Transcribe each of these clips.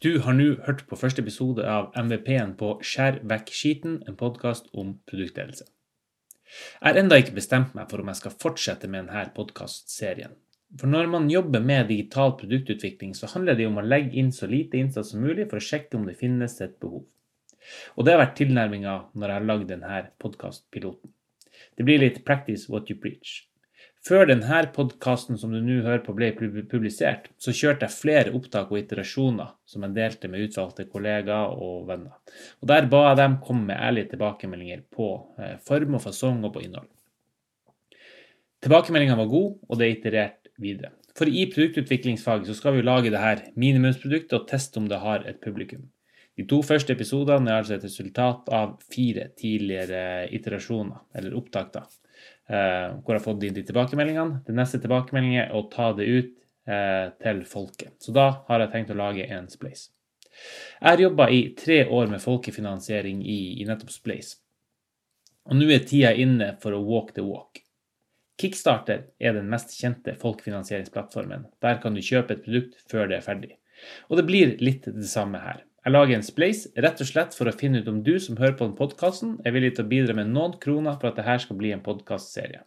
Du har nå hørt på første episode av MVP-en på Skjær vekk skiten, en podkast om produktledelse. Jeg har ennå ikke bestemt meg for om jeg skal fortsette med denne podkastserien. For når man jobber med digital produktutvikling, så handler det om å legge inn så lite innsats som mulig for å sjekke om det finnes et behov. Og det har vært tilnærminga når jeg har lagd denne podkastpiloten. Det blir litt 'practice what you preach'. Før denne podkasten som du nå hører på ble publisert, så kjørte jeg flere opptak og iterasjoner som jeg delte med utvalgte kollegaer og venner. Og Der ba jeg dem komme med ærlige tilbakemeldinger på eh, form og fasong og på innhold. Tilbakemeldingene var gode, og det er iterert videre. For i produktutviklingsfaget så skal vi lage det her minimumsproduktet og teste om det har et publikum. De to første episodene er altså et resultat av fire tidligere iterasjoner, eller opptak, da hvor jeg har fått inn de tilbakemeldingene. Den neste tilbakemeldingen er å ta det ut eh, til folket. Så da har jeg tenkt å lage en Spleis. Jeg har jobba i tre år med folkefinansiering i, i nettopp Spleis. Og nå er tida inne for å walk the walk. Kickstarter er den mest kjente folkefinansieringsplattformen. Der kan du kjøpe et produkt før det er ferdig. Og det blir litt det samme her. Jeg lager en spleis rett og slett for å finne ut om du som hører på den podkasten, er villig til å bidra med noen kroner for at dette skal bli en podkastserie.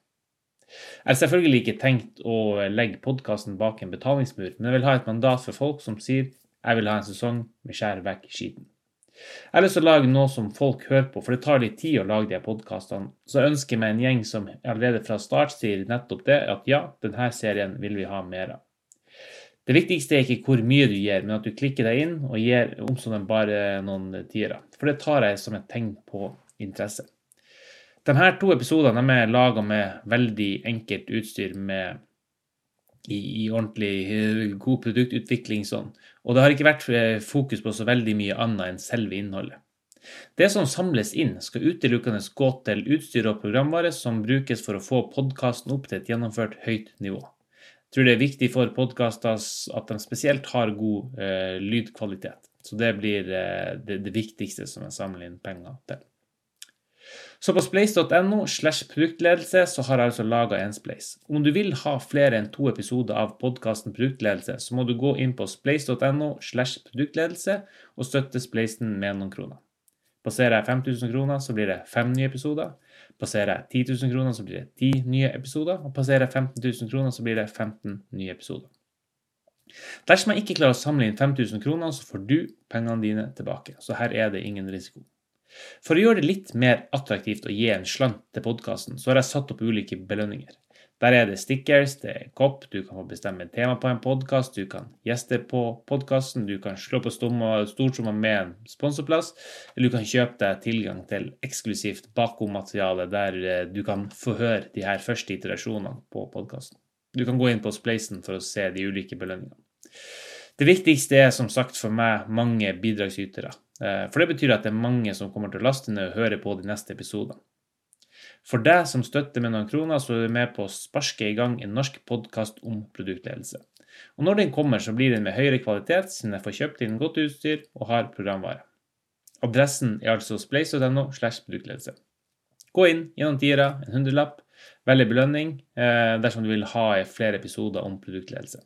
Jeg har selvfølgelig ikke tenkt å legge podkasten bak en betalingsmur, men jeg vil ha et mandat for folk som sier jeg vil ha en sesong med skjær vekk skiten. Jeg har lyst til å lage noe som folk hører på, for det tar litt tid å lage de podkastene. Så jeg ønsker meg en gjeng som allerede fra start sier nettopp det, at ja, denne serien vil vi ha mer av. Det viktigste er ikke hvor mye du gir, men at du klikker deg inn og gir om som bare noen tiere. For det tar jeg som et tegn på interesse. De her to episodene er laga med veldig enkelt utstyr med i, i, ordentlig eh, god produktutvikling sånn. Og det har ikke vært eh, fokus på så veldig mye annet enn selve innholdet. Det som samles inn, skal utelukkende gå til utstyr og programvare som brukes for å få podkasten opp til et gjennomført høyt nivå tror det er viktig for podkaster at de spesielt har god eh, lydkvalitet. Så det blir eh, det, det, viktigste som jeg samler inn penger til. Så på spleis.no slash produktledelse så har jeg altså laga en spleis. Om du vil ha flere enn to episoder av podkasten Produktledelse, så må du gå inn på spleis.no slash produktledelse og støtte spleisen med noen kroner. Passerer jeg 5000 kroner, så blir det fem nye episoder. Passerer jeg 10 000 kroner, så blir det 10 nye episoder. Og passerer jeg 15 000 kroner, så blir det 15 nye episoder. Dersom jeg ikke klarer å samle inn 5000 kroner, så får du pengene dine tilbake. Så her er det ingen risiko. For å gjøre det litt mer attraktivt å gi en slant til podkasten, så har jeg satt opp ulike belønninger. Der er det stickers, det er kopp, du kan få bestemme tema på en podkast, du kan gjeste på podkasten, du kan slå på stortromma med en sponsorplass, eller du kan kjøpe deg tilgang til eksklusivt bakommateriale der eh, du kan få høre de her første iterasjonene på podkasten. Du kan gå inn på Spleisen for å se de ulike belønningene. Det viktigste er som sagt for meg mange bidragsytere. Eh, for det betyr at det er mange som kommer til å laste ned og høre på de neste episodene. For deg som støtter med noen kroner, så er du med på å sparke i gang en norsk podkast om produktledelse. Og når den kommer, så blir den med høyere kvalitet, siden jeg får kjøpt inn godt utstyr og har programvare. Adressen er altså spleis.no slash produktledelse. Gå inn, gjennom tiere, en hundrelapp, velg belønning eh, dersom du vil ha flere episoder om produktledelse.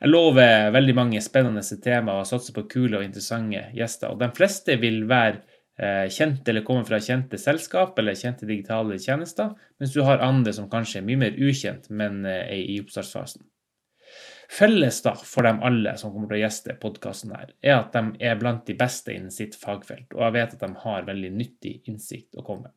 Jeg lover veldig mange spennende temaer og satser på kule og interessante gjester. Og de fleste vil være kjente eller kommer fra kjente selskap eller kjente digitale tjenester, mens du har andre som kanskje er mye mer ukjent, men eh, er i oppstartsfasen. Felles da for dem alle som kommer til å gjeste podkasten her, er at de er blant de beste innen sitt fagfelt, og jeg vet at de har veldig nyttig innsikt å komme med.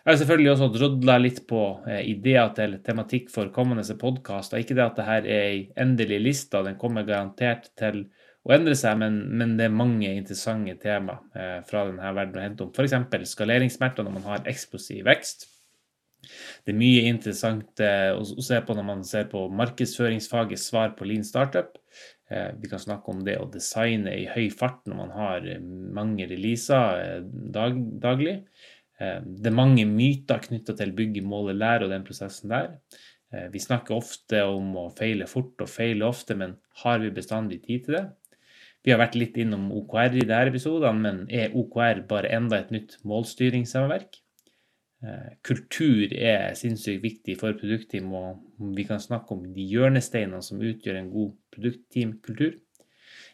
Jeg har selvfølgelig også drodla litt på eh, ideer til tematikk for kommende podkaster. Ikke det at dette er ei endelig liste, den kommer garantert til å endre seg, men, men, det er mange interessante tema eh, fra denne verden å hente om. F.eks. skaleringssmerter når man har eksplosiv vekst. Det er mye interessant eh, å, se på når man ser på markedsføringsfagets svar på Lean Startup. Eh, vi kan snakke om det å designe i høy fart når man har eh, mange releaser dag, daglig. Det er mange myter knytta til bygge, måle, lære og den prosessen der. Vi snakker ofte om å feile fort og feile ofte, men har vi bestandig tid til det? Vi har vært litt innom OKR i disse episodene, men er OKR bare enda et nytt målstyringssammenverk? Eh, kultur er sinnssykt viktig for produktteam, og vi kan snakke om de hjørnesteinene som utgjør en god produktteamkultur.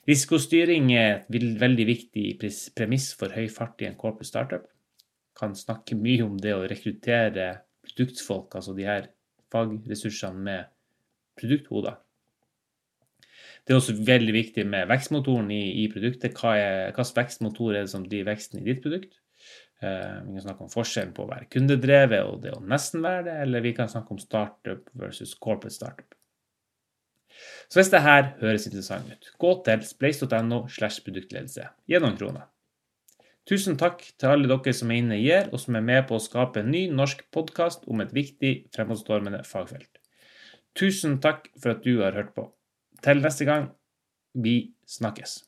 Risikostyring er et veldig viktig premiss for høy fart i en corporate startup. Kan snakke mye om det å rekruttere produktfolk, altså de her fagressursene med produkthoder. Det er også veldig viktig med vekstmotoren i, i produktet. Hva hvilken vekstmotor er det som driver veksten i ditt produkt? Uh, vi kan snakke om forskjellen på å være kundedrevet og det å nesten være det, eller vi kan snakke om startup versus corporate startup. Så hvis det her høres interessant ut, gå til splace.no slash produktledelse. Gi noen kroner. Tusen takk til alle dere som er inne i GIR, og som er med på å skape en ny norsk podkast om et viktig, fremadstormende fagfelt. Tusen takk for at du har hørt på. Til neste gang, vi snakkes.